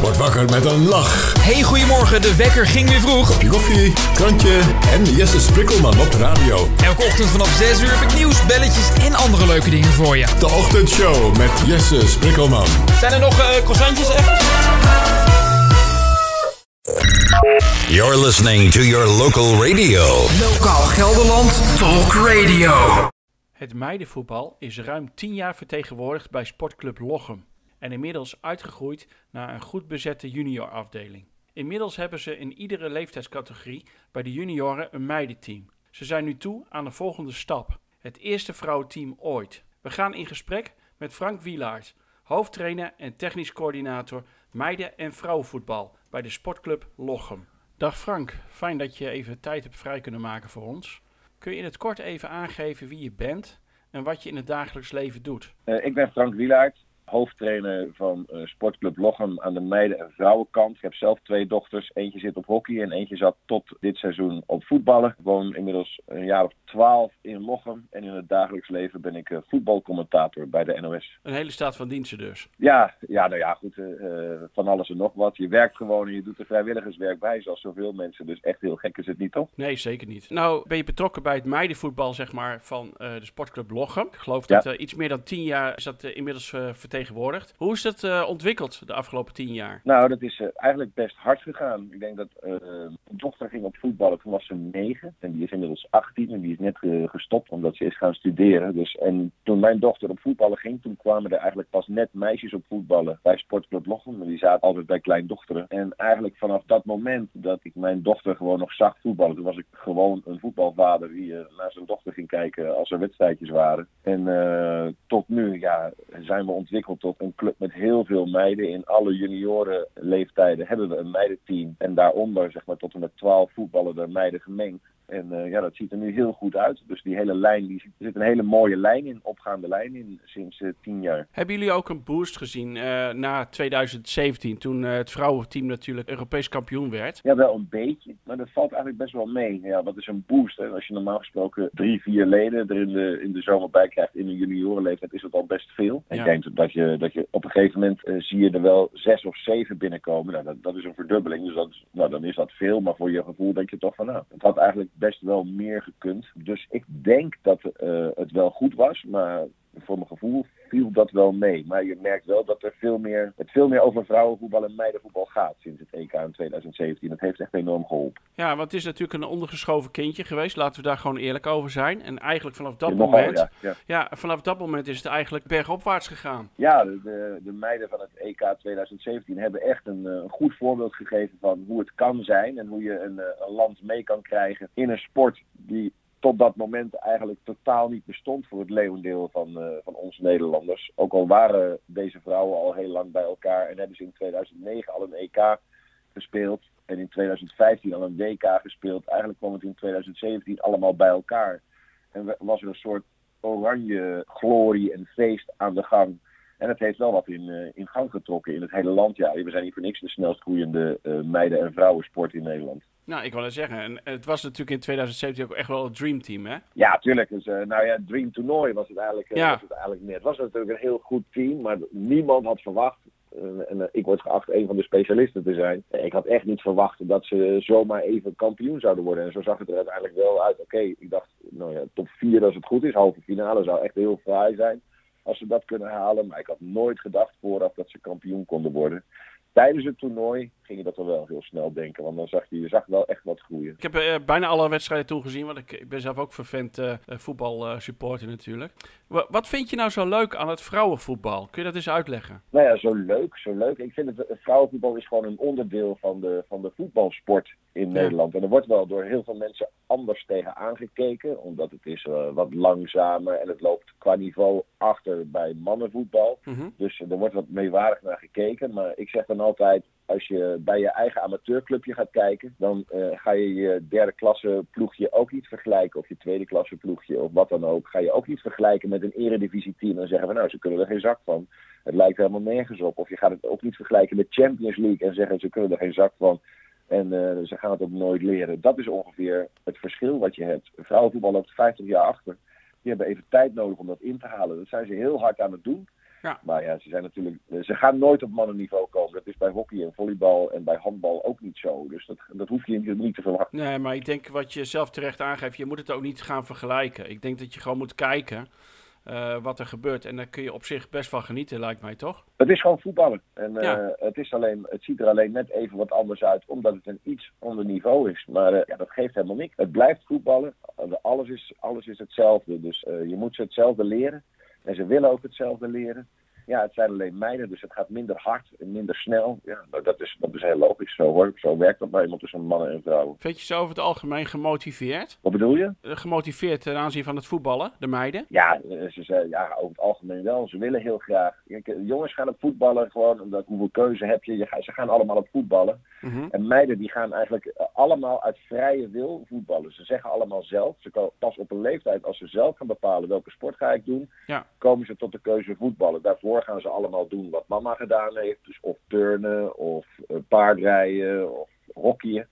Word wakker met een lach. Hey, goedemorgen. De wekker ging weer vroeg. Kopje koffie, krantje en Jesse Sprikkelman op de radio. Elke ochtend vanaf 6 uur heb ik nieuws, belletjes en andere leuke dingen voor je. De Ochtendshow met Jesse Sprikkelman. Zijn er nog uh, croissantjes echt? You're listening to your local radio. Lokaal Gelderland Talk Radio. Het meidenvoetbal is ruim 10 jaar vertegenwoordigd bij Sportclub Lochem en inmiddels uitgegroeid naar een goed bezette juniorafdeling. Inmiddels hebben ze in iedere leeftijdscategorie bij de junioren een meidenteam. Ze zijn nu toe aan de volgende stap: het eerste vrouwenteam ooit. We gaan in gesprek met Frank Wielaert, hoofdtrainer en technisch coördinator meiden- en vrouwenvoetbal bij de Sportclub Lochem. Dag Frank, fijn dat je even tijd hebt vrij kunnen maken voor ons. Kun je in het kort even aangeven wie je bent en wat je in het dagelijks leven doet? Uh, ik ben Frank Wielaert, hoofdtrainer van uh, Sportclub Lochem aan de meiden- en vrouwenkant. Ik heb zelf twee dochters. Eentje zit op hockey en eentje zat tot dit seizoen op voetballen. Ik woon inmiddels een jaar of twaalf in Lochem. En in het dagelijks leven ben ik uh, voetbalcommentator bij de NOS. Een hele staat van diensten dus? Ja, ja nou ja, goed. Uh, van alles en nog wat. Je werkt gewoon en je doet er vrijwilligerswerk bij, zoals zoveel mensen. Dus echt heel gek is het niet, toch? Nee, zeker niet. Nou, ben je betrokken bij het meidenvoetbal, zeg maar, van de Sportclub Lochem. Ik geloof dat ja. iets meer dan tien jaar is dat inmiddels vertegenwoordigd. Hoe is dat uh, ontwikkeld de afgelopen tien jaar? Nou, dat is uh, eigenlijk best hard gegaan. Ik denk dat uh, mijn dochter ging op voetballen, toen was ze negen. En die is inmiddels 18 en die is net gestopt omdat ze is gaan studeren. Dus, en toen mijn dochter op voetballen ging, toen kwamen er eigenlijk pas net meisjes op voetballen bij Sportclub Lochem. Die zaten altijd bij kleindochteren. En eigenlijk vanaf dat moment dat ik mijn dochter gewoon nog zag voetballen, toen was ik gewoon een voetbalvader die naar zijn dochter ging kijken als er wedstrijdjes waren. En tot nu ja, zijn we ontwikkeld tot een club met heel veel meiden. In alle juniorenleeftijden hebben we een meidenteam. En daaronder, zeg maar, tot en met 12 voetballen er meiden gemengd. En uh, ja, dat ziet er nu heel goed uit. Dus die hele lijn, die, er zit een hele mooie lijn in, opgaande lijn in, sinds uh, tien jaar. Hebben jullie ook een boost gezien uh, na 2017, toen het vrouwenteam natuurlijk Europees kampioen werd? Ja, wel een beetje, maar dat valt eigenlijk best wel mee. Ja, wat is een boost? Hè? Als je normaal gesproken drie, vier leden er in de, in de zomer bij krijgt in een juniorenleeftijd, is dat al best veel. Ja. Ik denk dat je, dat je op een gegeven moment zie je er wel zes of zeven binnenkomen. Nou, dat, dat is een verdubbeling, dus dat, nou, dan is dat veel. Maar voor je gevoel denk je toch van, nou, het had eigenlijk best wel meer gekund. Dus ik denk dat uh, het wel goed was, maar voor mijn gevoel viel dat wel mee. Maar je merkt wel dat er veel meer, het veel meer over vrouwenvoetbal en meidenvoetbal gaat sinds het EK in 2017. Dat heeft echt enorm geholpen. Ja, want het is natuurlijk een ondergeschoven kindje geweest. Laten we daar gewoon eerlijk over zijn. En eigenlijk vanaf dat moment, ja, ja. ja, vanaf dat moment is het eigenlijk bergopwaarts gegaan. Ja, de, de, de, meiden van het EK 2017 hebben echt een, een, goed voorbeeld gegeven van hoe het kan zijn en hoe je een, een land mee kan krijgen in een sport die tot dat moment eigenlijk totaal niet bestond voor het leeuwendeel van, uh, van ons Nederlanders. Ook al waren deze vrouwen al heel lang bij elkaar en hebben ze in 2009 al een EK gespeeld. En in 2015 al een WK gespeeld. Eigenlijk kwam het in 2017 allemaal bij elkaar. En was er een soort oranje glorie en feest aan de gang. En het heeft wel wat in, uh, in gang getrokken in het hele land. Ja, we zijn hier voor niks de snelst groeiende uh, meiden- en vrouwensport in Nederland. Nou, ik wil het zeggen. En het was natuurlijk in 2017 ook echt wel het Dream Team, hè? Ja, tuurlijk. Dus, uh, nou ja, Dream Toernooi was het eigenlijk, ja. was het eigenlijk meer. Het was natuurlijk een heel goed team, maar niemand had verwacht. Uh, en uh, ik word geacht een van de specialisten te zijn. Ik had echt niet verwacht dat ze zomaar even kampioen zouden worden. En zo zag het er uiteindelijk wel uit. Oké, okay, ik dacht, nou ja, top 4 als het goed is. Halve finale zou echt heel fraai zijn als ze dat kunnen halen. Maar ik had nooit gedacht vooraf dat ze kampioen konden worden. Tijdens het toernooi ging je dat wel heel snel denken. Want dan zag je, je zag wel echt wat groeien. Ik heb uh, bijna alle wedstrijden toegezien. Want ik, ik ben zelf ook vervent uh, voetbalsupporter natuurlijk. W wat vind je nou zo leuk aan het vrouwenvoetbal? Kun je dat eens uitleggen? Nou ja, zo leuk, zo leuk. Ik vind het, vrouwenvoetbal is gewoon een onderdeel van de, van de voetbalsport in ja. Nederland. En er wordt wel door heel veel mensen anders tegen aangekeken. Omdat het is wat langzamer en het loopt qua niveau achter bij mannenvoetbal. Mhm. Mm -hmm. Dus er wordt wat meewarig naar gekeken. Maar ik zeg dan altijd, als je bij je eigen amateurclubje gaat kijken, dan uh, ga je je derde klasse ploegje ook niet vergelijken. Of je tweede klasse ploegje of wat dan ook. Ga je ook niet vergelijken met een eredivisie team en zeggen van nou, ze kunnen er geen zak van. Het lijkt helemaal nergens op. Of je gaat het ook niet vergelijken met Champions League en zeggen ze kunnen er geen zak van. En uh, ze gaan het ook nooit leren. Dat is ongeveer het verschil wat je hebt. Vrouwenvoetbal loopt 50 jaar achter. Die hebben even tijd nodig om dat in te halen. Dat zijn ze heel hard aan het doen. Ja. Maar ja, ze zijn natuurlijk, ze gaan nooit op mannenniveau komen. Dat is bij hockey en volleybal en bij handbal ook niet zo. Dus dat, dat hoef je niet te verwachten. Nee, maar ik denk wat je zelf terecht aangeeft, je moet het ook niet gaan vergelijken. Ik denk dat je gewoon moet kijken eh, wat er gebeurt. En daar kun je op zich best van genieten, lijkt mij toch? Het is gewoon voetballen. En eh, het, is alleen, het ziet er alleen net even wat anders uit, omdat het een iets ander niveau is. Maar eh, ja, dat geeft helemaal niks. Het blijft voetballen. Alles is, alles is hetzelfde. Dus je moet ze hetzelfde leren. En ze willen ook hetzelfde leren. Ja, het zijn alleen meiden, dus het gaat minder hard en minder snel. Ja, nou, dat, is, dat is heel logisch. Zo, hoor. Zo werkt dat nou eenmaal tussen mannen en vrouwen. Vind je ze over het algemeen gemotiveerd? Wat bedoel je? Eh, Gemotiveerd ten aanzien van het voetballen, de meiden? Ja, eh, ze zei, ja, over het algemeen wel. Ze willen heel graag. Kijk, eh, jongens gaan op voetballen gewoon omdat hoeveel keuze heb je. ze gaan allemaal op voetballen. Mhm. En meiden die gaan eigenlijk allemaal uit vrije wil voetballen. Ze zeggen allemaal zelf. Ze komen pas op een leeftijd als ze zelf gaan bepalen welke sport ga ik doen. Ja. Komen ze tot de keuze voetballen. Daarvoor gaan ze allemaal doen wat mama gedaan heeft. Dus of turnen of eh, paardrijden of hockeyen.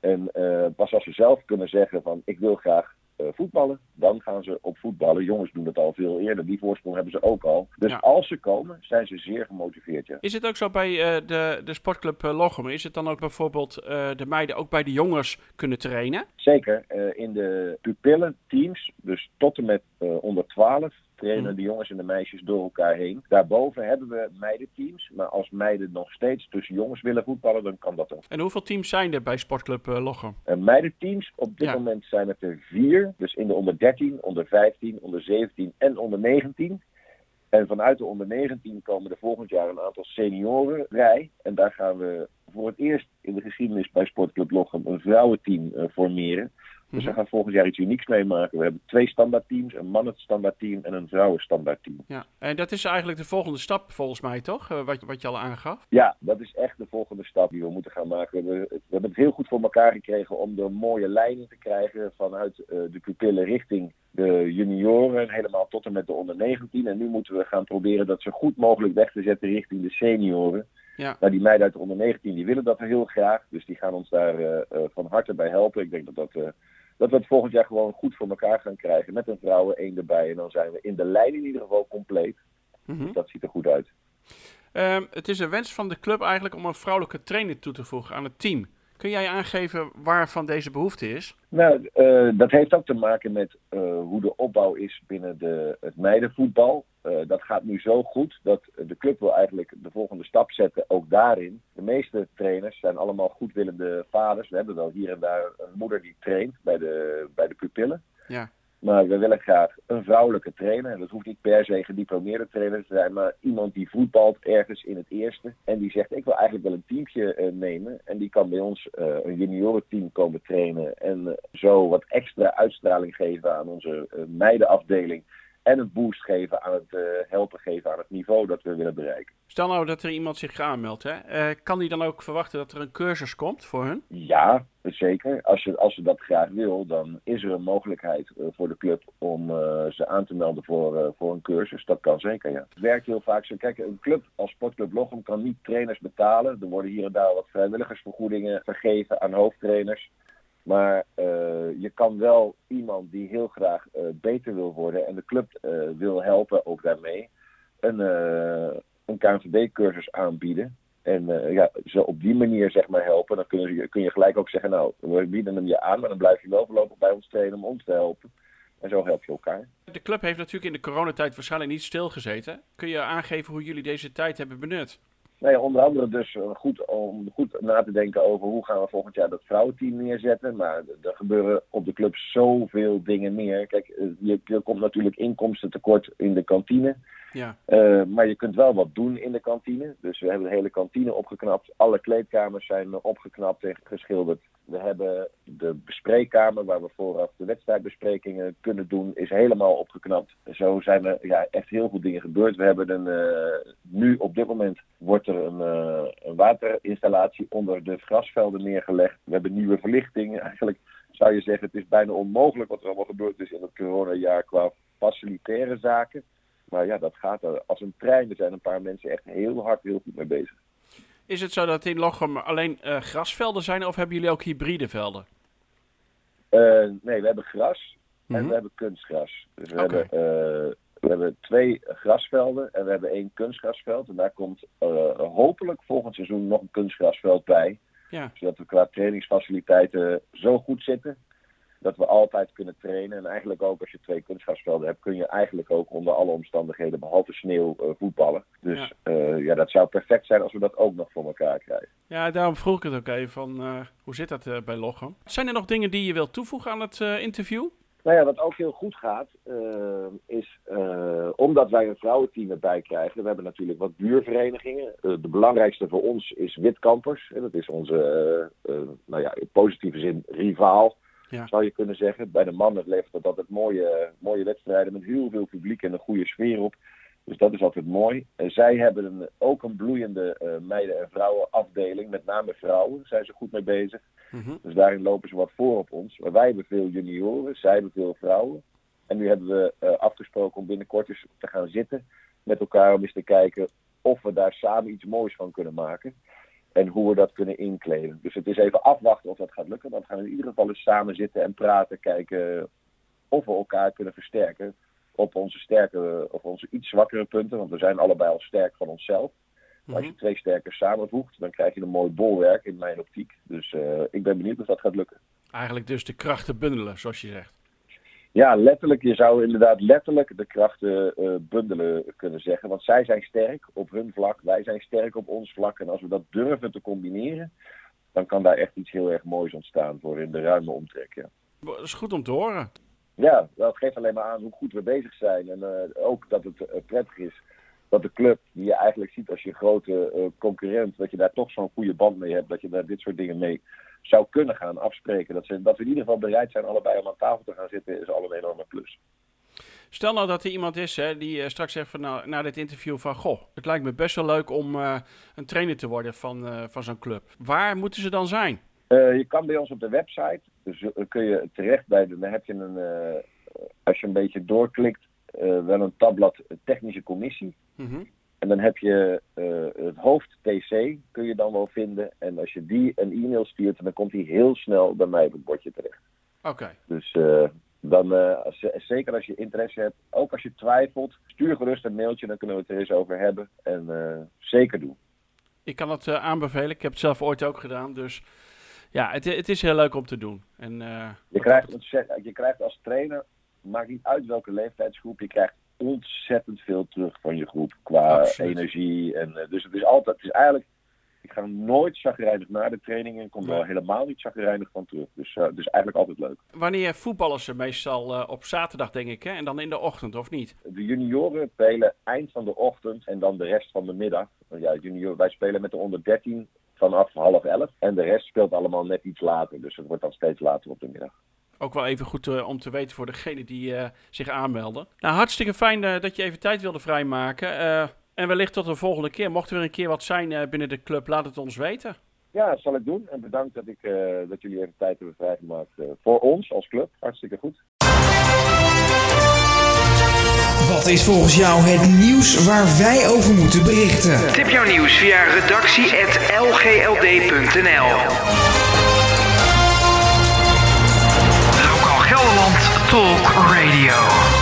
En eh, pas als ze zelf kunnen zeggen van ik wil graag voetballen, dan gaan ze op voetballen. Jongens doen dat al veel eerder. Die voorsprong hebben ze ook al. Dus Ja. als ze komen, zijn ze zeer gemotiveerd. Ja. Is het ook zo bij eh, de, de sportclub uh, Lochem? Is het dan ook bijvoorbeeld eh, de meiden ook bij de jongens kunnen trainen? Zeker. eh, in de pupillenteams, dus tot en met eh, onder 12, trainen Mhm. de jongens en de meisjes door elkaar heen. Daarboven hebben we meidenteams. Maar als meiden nog steeds tussen jongens willen voetballen, dan kan dat ook. En hoeveel teams zijn er bij sportclub uh, Lochem? En meidenteams, op dit Ja. moment zijn het er vier. Dus in de onder 13, onder 15, onder 17 en onder 19. En vanuit de onder 19 komen er volgend jaar een aantal senioren bij. En daar gaan we voor het eerst in de geschiedenis bij Sportclub Lochem een vrouwenteam eh, formeren. Dus Mhm. we gaan volgend jaar iets unieks meemaken. We hebben twee standaardteams, een mannen standaardteam en een vrouwen standaardteam. Ja. En dat is eigenlijk de volgende stap volgens mij, toch? Eh, wat, wat je al aangaf. Ja, dat is echt de volgende stap die we moeten gaan maken. We, we hebben het heel goed voor elkaar gekregen om er mooie lijnen te krijgen vanuit eh, de pupillen richting de junioren, helemaal tot en met de onder 19. En nu moeten we gaan proberen dat zo goed mogelijk weg te zetten richting de senioren. Ja. Nou, die meiden uit de onder 19 die willen dat heel graag, dus die gaan ons daar eh, van harte bij helpen. Ik denk dat dat, dat we het volgend jaar gewoon goed voor elkaar gaan krijgen met een vrouwen één erbij. En dan zijn we in de lijn in ieder geval compleet. Mhm. Dus dat ziet er goed uit. Ehm, het is een wens van de club eigenlijk om een vrouwelijke trainer toe te voegen aan het team. Kun jij aangeven waarvan deze behoefte is? Nou, eh, dat heeft ook te maken met eh, hoe de opbouw is binnen de, het meidenvoetbal. Eh, dat gaat nu zo goed dat de club wil eigenlijk de volgende stap zetten, ook daarin. De meeste trainers zijn allemaal goedwillende vaders. We hebben wel hier en daar een moeder die traint bij de, bij de pupillen. Ja. Maar we willen graag een vrouwelijke trainer. Dat hoeft niet per se gediplomeerde trainer te zijn, maar iemand die voetbalt ergens in het eerste. En die zegt, ik wil eigenlijk wel een teamje eh, nemen. En die kan bij ons eh, een juniorenteam komen trainen. En eh, zo wat extra uitstraling geven aan onze meidenafdeling. En een boost geven aan het eh, helpen geven aan het niveau dat we willen bereiken. Stel nou dat er iemand zich aanmeldt, hè? Eh, kan die dan ook verwachten dat er een cursus komt voor hun? Ja, zeker. Als ze, als ze dat graag wil, dan is er een mogelijkheid eh, voor de club om ze aan te melden voor, voor een cursus. Dat kan zeker, ja. Het werkt heel vaak zo. Kijk, een club als Sportclub Lochem kan niet trainers betalen. Er worden hier en daar wat vrijwilligersvergoedingen vergeven aan hoofdtrainers. Maar eh, je kan wel iemand die heel graag eh, beter wil worden en de club eh, wil helpen ook daarmee, een, een KNVB-cursus aanbieden. En ja, ze op die manier zeg maar helpen. Dan kun je, kun je gelijk ook zeggen, nou, we bieden hem je aan, maar dan blijf je wel voorlopig bij ons trainen om ons te helpen. En zo help je elkaar. De club heeft natuurlijk in de coronatijd waarschijnlijk niet stilgezeten. Kun je aangeven hoe jullie deze tijd hebben benut? Nou onder andere dus eh, goed om goed na te denken over hoe gaan we volgend jaar dat vrouwenteam neerzetten. Maar er gebeuren op de club zoveel dingen meer. Kijk, eh, je, je komt natuurlijk inkomsten tekort in de kantine. Ja. Uh, maar je kunt wel wat doen in de kantine. Dus we hebben de hele kantine opgeknapt. Alle kleedkamers zijn opgeknapt en geschilderd. We hebben de bespreekkamer waar we vooraf de wedstrijdbesprekingen kunnen doen, is helemaal opgeknapt. Zo zijn er ja, echt heel veel dingen gebeurd. We hebben een, uh, nu op dit moment wordt er een, uh, een waterinstallatie onder de grasvelden neergelegd. We hebben nieuwe verlichting. Eigenlijk zou je zeggen, het is bijna onmogelijk wat er allemaal gebeurd is in het coronajaar qua facilitaire zaken. Maar ja, dat gaat er als een trein. Er zijn een paar mensen echt heel hard, heel goed mee bezig. Is het zo dat in Lochem alleen uh, grasvelden zijn of hebben jullie ook hybride velden? Uh, nee, we hebben gras en mm -hmm. we hebben kunstgras. Dus we okay. hebben uh, We hebben twee grasvelden en we hebben één kunstgrasveld. En daar komt hopelijk volgend seizoen nog een kunstgrasveld bij. Ja. Zodat we qua trainingsfaciliteiten zo goed zitten dat we altijd kunnen trainen. En eigenlijk ook als je twee kunstgrasvelden hebt, kun je eigenlijk ook onder alle omstandigheden, behalve sneeuw, uh, voetballen. Dus ja. Uh, ja. dat zou perfect zijn als we dat ook nog voor elkaar krijgen. Ja, daarom vroeg ik het ook even van uh, hoe zit dat bij Lochem? Zijn er nog dingen die je wilt toevoegen aan het interview? Nou ja, wat ook heel goed gaat, is omdat wij een vrouwenteam erbij krijgen. We hebben natuurlijk wat buurverenigingen. de belangrijkste voor ons is Witkampers. dat is onze, nou ja, in positieve zin, rivaal ja. zou je kunnen zeggen. Bij de mannen levert dat altijd mooie, mooie wedstrijden met heel veel publiek en een goede sfeer op. Dus dat is altijd mooi. En zij hebben een, ook een bloeiende uh, meiden- en vrouwenafdeling. Met name vrouwen zijn ze goed mee bezig. Mhm. Dus daarin lopen ze wat voor op ons. Maar wij hebben veel junioren, zij hebben veel vrouwen. En nu hebben we uh, afgesproken om binnenkort eens te gaan zitten met elkaar om eens te kijken of we daar samen iets moois van kunnen maken. En hoe we dat kunnen inkleden. Dus het is even afwachten of dat gaat lukken. Dan gaan we in ieder geval eens samen zitten en praten. Kijken of we elkaar kunnen versterken. Op onze sterke of onze iets zwakkere punten. Want we zijn allebei al sterk van onszelf. Maar als je twee sterkers samenvoegt, dan krijg je een mooi bolwerk in mijn optiek. Dus uh, ik ben benieuwd of dat gaat lukken. Eigenlijk dus de krachten bundelen, zoals je zegt. Ja, letterlijk. Je zou inderdaad letterlijk de krachten uh, bundelen kunnen zeggen. Want zij zijn sterk op hun vlak, wij zijn sterk op ons vlak. En als we dat durven te combineren, dan kan daar echt iets heel erg moois ontstaan voor in de ruime omtrek. Ja. Dat is goed om te horen. Ja, dat geeft alleen maar aan hoe goed we bezig zijn. En uh, ook dat het uh, prettig is dat de club, die je eigenlijk ziet als je grote concurrent, dat je daar toch zo'n goede band mee hebt, dat je daar dit soort dingen mee zou kunnen gaan afspreken. Dat, ze, dat we in ieder geval bereid zijn allebei om aan tafel te gaan zitten, is al een enorme plus. Stel nou dat er iemand is hè, die uh, straks zegt van, nou, na dit interview van... Goh, het lijkt me best wel leuk om uh, een trainer te worden van, uh, van zo'n club. Waar moeten ze dan zijn? je kan bij ons op de website, dus kun je terecht bij, de, dan heb je een, als je een beetje doorklikt, wel een tabblad technische commissie. Mm -hmm. En dan heb je uh, het hoofd TC, kun je dan wel vinden. En als je die een e-mail stuurt, dan komt hij heel snel bij mij op het bordje terecht. Oké. Okay. Dus uh, dan, uh, als, zeker als je interesse hebt, ook als je twijfelt, stuur gerust een mailtje, dan kunnen we het er eens over hebben. En zeker doen. Ik kan het aanbevelen, ik heb het zelf ooit ook gedaan, dus ja, het, het is heel leuk om te doen. En, je, krijgt, je krijgt als trainer, maakt niet uit welke leeftijdsgroep, je krijgt ontzettend veel terug van je groep qua Absoluut. energie. En, uh, dus het is altijd, het is eigenlijk, ik ga nooit chagrijnig naar de training en kom er helemaal niet chagrijnig van terug. Dus, uh, dus eigenlijk altijd leuk. Wanneer voetballen ze meestal uh, op zaterdag, denk ik, hè? en dan in de ochtend, of niet? De junioren spelen eind van de ochtend en dan de rest van de middag. Ja, junior, wij spelen met de onder 13 vanaf half elf. En de rest speelt allemaal net iets later. Dus het wordt dan steeds later op de middag. Ook wel even goed uh, om te weten voor degenen die uh, zich aanmelden. Nou, hartstikke fijn uh, dat je even tijd wilde vrijmaken. en wellicht tot de volgende keer. Mocht er weer een keer wat zijn binnen de club, laat het ons weten. Ja, dat zal ik doen. En bedankt dat, ik, dat jullie even tijd hebben vrijgemaakt voor ons als club. Hartstikke goed. Wat is volgens jou het nieuws waar wij over moeten berichten? Tip jouw nieuws via redactie.lgld.nl Talk Radio.